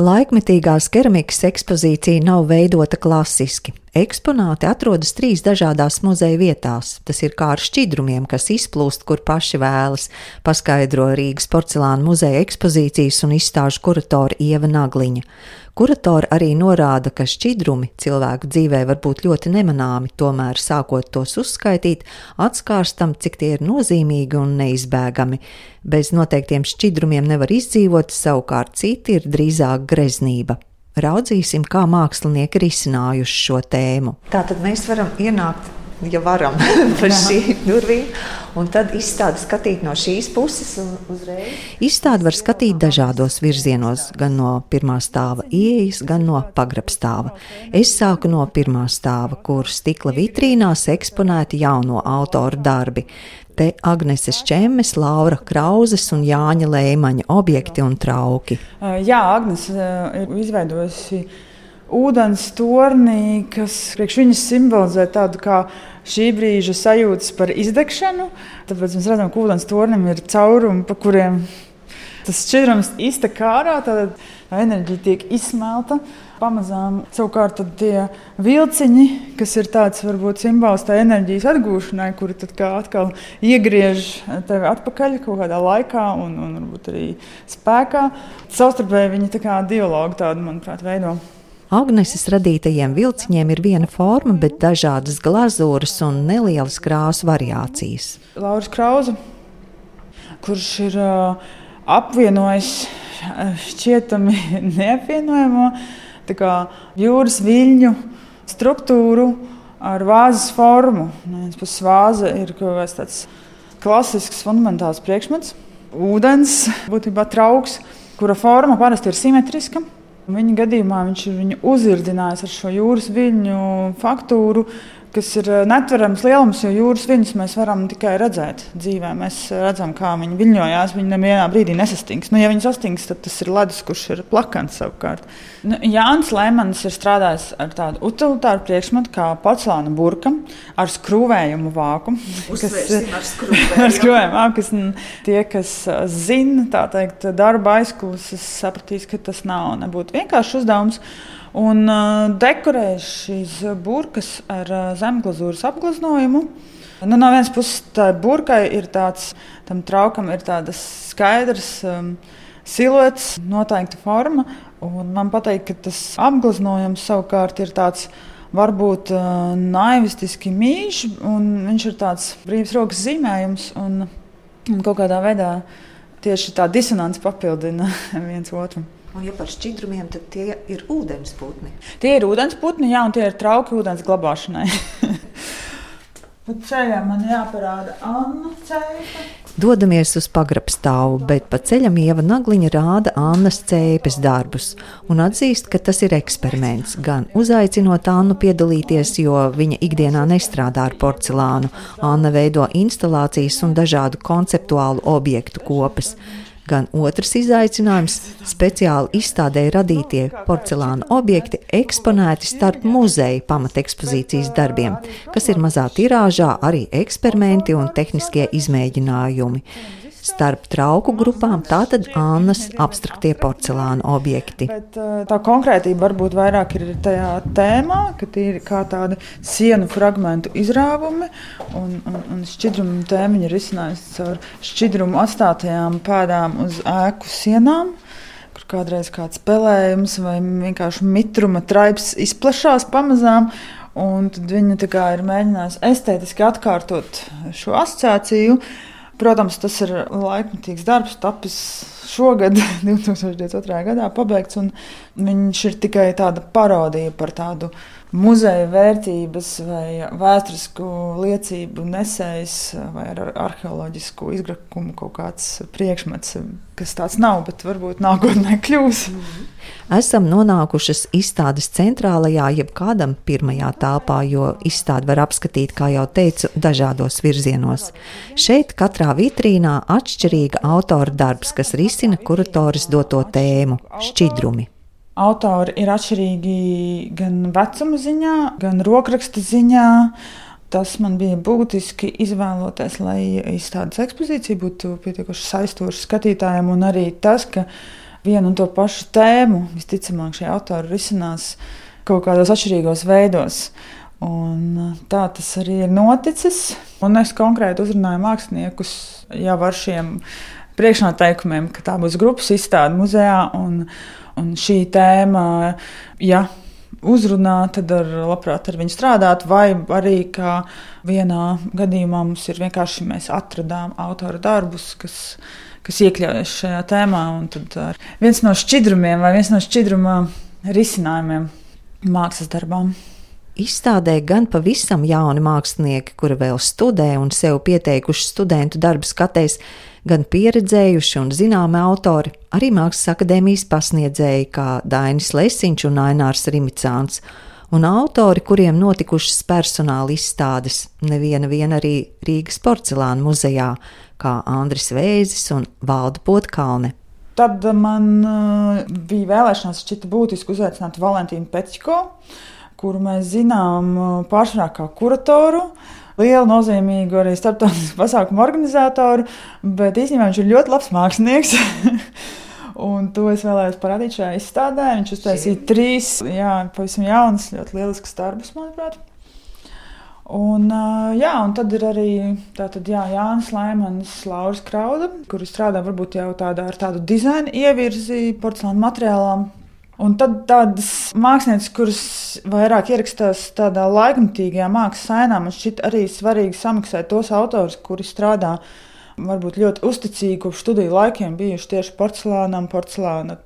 Laikmetīgās keramikas ekspozīcija nav veidota klasiski. Eksponāti atrodas trīs dažādās muzeja vietās. Tas ir kā ar šķidrumiem, kas izplūst, kur paši vēlas, paskaidro Rīgas porcelāna muzeja ekspozīcijas un izstāžu kuratora Ieva Nagliņa. Kuratori arī norāda, ka šķidrumi cilvēku dzīvē var būt ļoti nemanāmi, tomēr sākot tos uzskaitīt, atskārstam, cik tie ir nozīmīgi un neizbēgami. Bez noteiktiem šķidrumiem nevar izdzīvot, savukārt citi ir drīzāk greznība. Raudzīsim, kā mākslinieki ir izcinājuši šo tēmu. Tā tad mēs varam ienākt, ja varam, pa šīm durvīm, un tad izstādi skatīt no šīs puses. Izstādi var skatīt dažādos virzienos, gan no pirmā stāva ieejas, gan no pagrabstāva. Es sāku no pirmā stāva, kur stikla vitrīnās eksponēti jauno autoru darbi te Agneses Čemmes, Laura Krauzes un Jāņa Lēmaņa objekti un trauki. Jā, Agnes ir izveidojusi ūdens tornī, kas priekš viņas simbolizē tādu kā šī brīža sajūtas par izdegšanu. Tāpēc mēs redzam, ka ūdens tornim ir caurumi, pa kuriem tas šķidrums iztek ārā, tad enerģija tiek izsmelta pamazām. Savukārt tie vilciņi, kas ir tāds varbūt simbols tā enerģijas atgūšanai, kuri tad kā atkal iegriež tevi atpakaļ kaut kādā laikā un, un varbūt arī spēkā. Savstarpēji viņi tā kā dialogu tādu, manuprāt, veido. Agneses radītajiem vilciņiem ir viena forma, bet dažādas glazūras un nelielas krāsu variācijas. Lauris Krausa, kurš ir uh, apvienojis šķietami neapvienojamo jūras viļņu struktūru ar vāzes formu. Puses vāze ir tāds klasisks, fundamentāls priekšmets. Ūdens, būtībā trauks, kura forma parasti ir simetriska. Viņa gadījumā viņš ir viņu uzirdinājis ar šo jūras viļņu faktūru, kas ir eh, netverams lielums, jo jūras viļņus mēs varam tikai redzēt dzīvē. Mēs redzam, kā viņi viļņojās. Viņi nevienā brīdī nesastings. Nu, ja viņi sastings, tad tas ir ledus, kurš ir plakans savukārt. Nu, Jānis Lemans ir strādājis ar tādu utilitāru priekšmetu kā porcelāna burka ar skrūvējumu vāku. Kas ir ar skrūvējumu vāku? Kas, tie, kas eh, zina, tā teikt, darba aizkulisēs, sapratīs, ka tas nav nebūtu vienkāršs uzdevums. Un uh, dekorēju šīs burkas ar uh, zemglazūras apgleznojumu. Nu, no vienas puses, tā burkai ir tāds, tam traukam ir tāds skaidrs um, siluets, noteikta forma. Man patīk, ka tas apgleznojums savukārt ir tāds varbūt uh, naivistiski mīļš, un viņš ir tāds brīvs rokas zīmējums. Un, un kaut kādā veidā tieši tā disonance papildina viens otru. Un, ja par šķidrumiem, tad tie ir ūdensputni. Tie ir ūdensputni, jā, un tie ir trauki ūdens glabāšanai. Ceļā man jāparāda Anna cēpa. Dodamies uz pagrabstāvu, bet pa ceļam Ieva Nagliņa rāda Annas cēpes darbus un atzīst, ka tas ir eksperiments. Gan uzaicinot Annu piedalīties, jo viņa ikdienā nestrādā ar porcelānu. Anna veido instalācijas un dažādu konceptuālu objektu kopas. Gan otrs izaicinājums - speciāli izstādē radītie porcelāna objekti eksponēti starp muzeja pamatekspozīcijas darbiem, kas ir mazā tirāžā arī eksperimenti un tehniskie izmēģinājumi. Starp trauku grupām tātad Annas abstraktie porcelāna objekti. Bet, eh, tā konkrētība varbūt vairāk ir tajā tēmā, ka tie ir kā tādi sienu fragmentu izrāvumi, un, un, un šķidrumu tēmiņa ir izcinājusi caur šķidrumu atstātajām pēdām uz ēku sienām kādreiz kāds spēlējums vai vienkārši mitruma traips izplatās pamazām. Un tad viņi ir mēģinājuši estētiski atkārtot šo asociāciju, Protams, tas ir laikmatīgs darbs, tapis šogad, 2022. gadā, pabeigts. Viņš ir tikai tāda parodija par tādu muzeja vērtības vai vēsturisku liecību nesējs vai ar arheoloģisku izgrakumu kaut kāds priekšmets, kas tāds nav, bet varbūt nākotnē kļūs. Esam nonākušas izstādes centrālajā, jeb kādam pirmajā telpā, jo izstādi var apskatīt, kā jau teicu, dažādos virzienos. Šeit katrā vitrīnā atšķirīga autora darbs, kas risina kuratoris doto tēmu - šķidrumi. Autori ir atšķirīgi gan vecuma ziņā, gan rokraksta ziņā. Tas man bija būtiski izvēloties, lai izstādes ekspozīcija būtu pietiekoši saistoša skatītājiem, un arī tas, ka vienu un to pašu tēmu. Visticamāk, šie autori risinās kaut kādos atšķirīgos veidos. Un tā tas arī ir noticis. Un es konkrēti uzrunāju māksliniekus jau ar šiem priekšnoteikumiem, ka tā būs grupas izstāde muzejā. Un, un šī tēma, ja uzrunā, tad ar, labprāt ar viņu strādāt. Vai arī kā vienā gadījumā mums ir vienkārši mēs atradām autora darbus, kas, kas iekļaujas šajā tēmā. Tad viens no šķidrumiem vai viens no šķidruma risinājumiem mākslas darbām. Izstādē gan pavisam jauni mākslinieki, kuri vēl studē un sev pieteikuši studentu darbu skatēs, gan pieredzējuši un zināmi autori, arī Mākslas akadēmijas pasniedzēji kā Dainis Lesiņš un Ainārs Rimicāns, un autori, kuriem notikušas personāla izstādes, neviena vien arī Rīgas porcelāna muzejā, kā Andris Vēzis un Valda Potkalne. Tad man uh, bija vēlēšanās šķita būtiski uzaicināt Valentīnu Pečko, kuru mēs zinām uh, pārsvarā kā kuratoru. Lielu nozīmīgu arī starptautisku pasākumu organizatoru, bet īstenībā viņš ir ļoti labs mākslinieks. Un to es vēlējos parādīt šajā izstādē. Viņš uztaisīja trīs, jā, pavisam jaunas, ļoti lieliskas darbus, manuprāt. Un, jā, un tad ir arī tātad, jā, Jānis Laimans, Lauris Krauda, kuri strādā varbūt jau tādā, ar tādu dizaina ievirzi porcelāna materiālām. Un tad tādas mākslinieces, kuras vairāk ierakstās tādā laikmatīgajā mākslas ainā, man šķiet arī svarīgi samaksāt tos autors, kuri strādā varbūt ļoti uzticīgi kopš studiju laikiem bijuši tieši porcelānam, porcelāna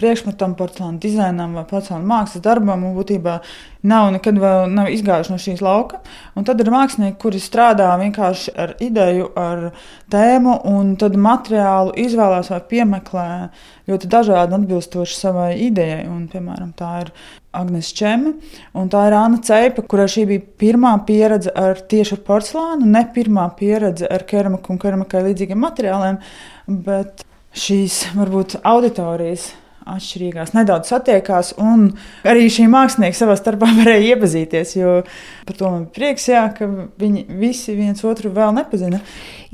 priekšmetam, porcelāna dizainam vai porcelāna mākslas darbam. Būtībā nav nekad vēl nav izgājuši no šīs lauka. Un tad ir mākslinieki, kuri strādā vienkārši ar ideju, ar tēmu, un tad materiālu izvēlās vai piemeklē ļoti dažādi atbilstoši savai idejai. Un, piemēram, tā ir Agnēs Čeme, un tā ir Anna Ceipa, kurai šī bija pirmā pieredze ar tieši ar porcelānu, ne pirmā pieredze ar keramiku un keramikai līdzīgiem materiāliem, bet šīs varbūt auditorijas atšķirīgās, nedaudz satiekās. Arī šī mākslinieki savā starpā varēja iepazīties. Par to man prieks, jā, ka viņi visi viens otru vēl nepazina.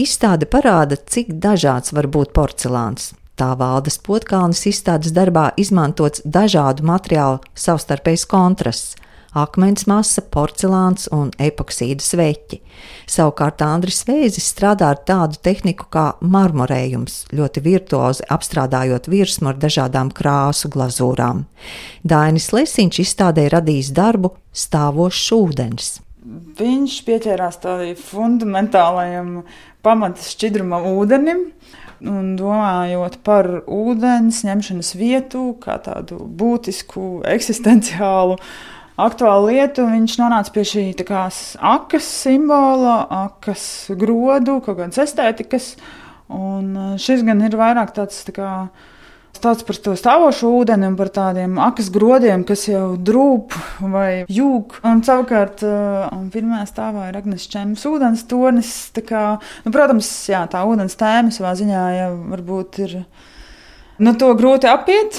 Izstāde parāda, cik dažāds var būt porcelāns. Tā valdes potkalnas izstādes darbā izmantots dažādu materiālu savstarpējs kontrasts akmens masa, porcelāns un epoksīda sveķi. Savukārt Andris Vēzis strādā ar tādu tehniku kā marmorējums, ļoti virtuozi apstrādājot virsmu ar dažādām krāsu glazūrām. Dainis Lesiņš izstādē radījis darbu Stāvošs ūdens. Viņš pieķērās tādam fundamentālajam pamatas šķidrumam ūdenim, un domājot par ūdens ņemšanas vietu, kā tādu būtisku, eksistenciālu aktuālu lietu, viņš nonāca pie šī kā, akas simbola, akas grodu, kaut kādas estētikas. Un eh, šis gan ir vairāk tāds tā kā, stāsts par to stāvošu ūdeni un par tādiem akas grodiem, kas jau drūp vai jūg. Un savukārt, eh, un pirmā stāvā ir Agnēs Čemas ūdens tornis. Kā, nu, protams, jā, tā ūdens tēma savā ziņā jau varbūt ir. Nu, to grūti apiet,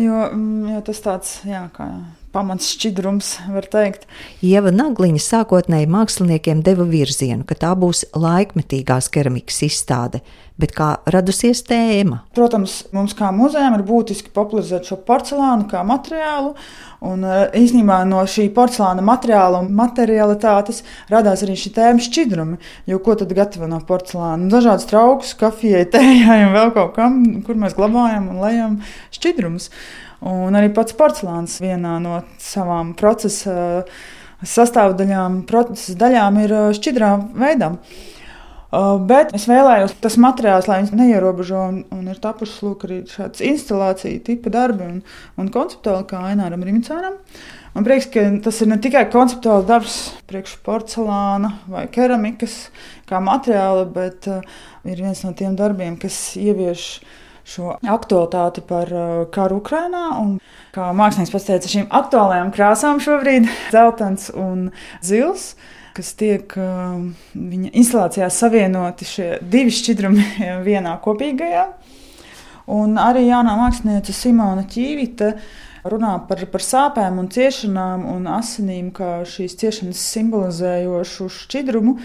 jo, mm, jo tas tāds, jā, kā pamats šķidrums, var teikt. Ieva Nagliņa sākotnēji māksliniekiem deva virzienu, ka tā būs laikmetīgās keramikas izstāde, bet kā radusies tēma? Protams, mums kā muzejam ir būtiski popularizēt šo porcelānu kā materiālu, un e, īsnībā no šī porcelāna materiāla un materialitātes radās arī šī tēma šķidrumi, jo ko tad gatavo no porcelāna? Dažādas traukus, kafijai, tējai un vēl kaut kam, kur mēs glabājam un lejam šķidrumus. Un arī pats porcelāns vienā no savām procesa sastāvdaļām, procesa daļām ir uh, šķidrā veidā. Uh, bet es vēlējos, tas materiāls, lai viņš neierobežo, un, un ir tapušas lūk, arī šādas instalācija tipa darbi un, un konceptuāli kā Aināram Rimicānam. Man prieks, ka tas ir ne tikai konceptuāls darbs priekš porcelāna vai keramikas kā materiāla, bet uh, ir viens no tiem darbiem, kas ievieš uh, šo aktualitāti par uh, karu Ukrajinā. Kā mākslinieks pats teica, šīm aktuālajām krāsām šobrīd ir dzeltens un zils. Kas tiek uh, viņa instalācijā savienoti šie divi šķidrumi vienā kopīgajā. Un arī jaunā mākslinieca Simona Čīvita runā par, par sāpēm un ciešanām un asinīm, kā šīs ciešanas simbolizējošu šķidrumu.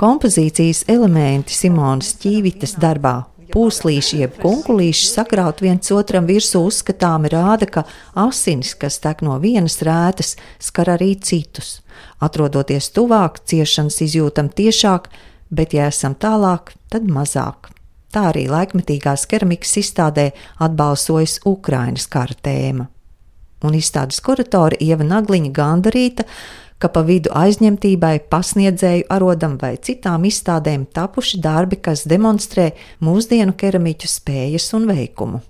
Kompozīcijas elementi Simonas Čīvitas darbā pūslīši jeb kunkulīši sakraut viens otram virsū uzskatāmi rāda, ka asinis, kas tek no vienas rētas, skar arī citus. Atrodoties tuvāk, ciešanas izjūtam tiešāk, bet, ja esam tālāk, tad mazāk. Tā arī laikmetīgās keramikas izstādē atbalsojas Ukrainas kara tēma. Un izstādes kuratore Ieva Nagliņa gandarīta, ka pa vidu aizņemtībai, pasniedzēju arodam vai citām izstādēm tapuši darbi, kas demonstrē mūsdienu keramiķu spējas un veikumu.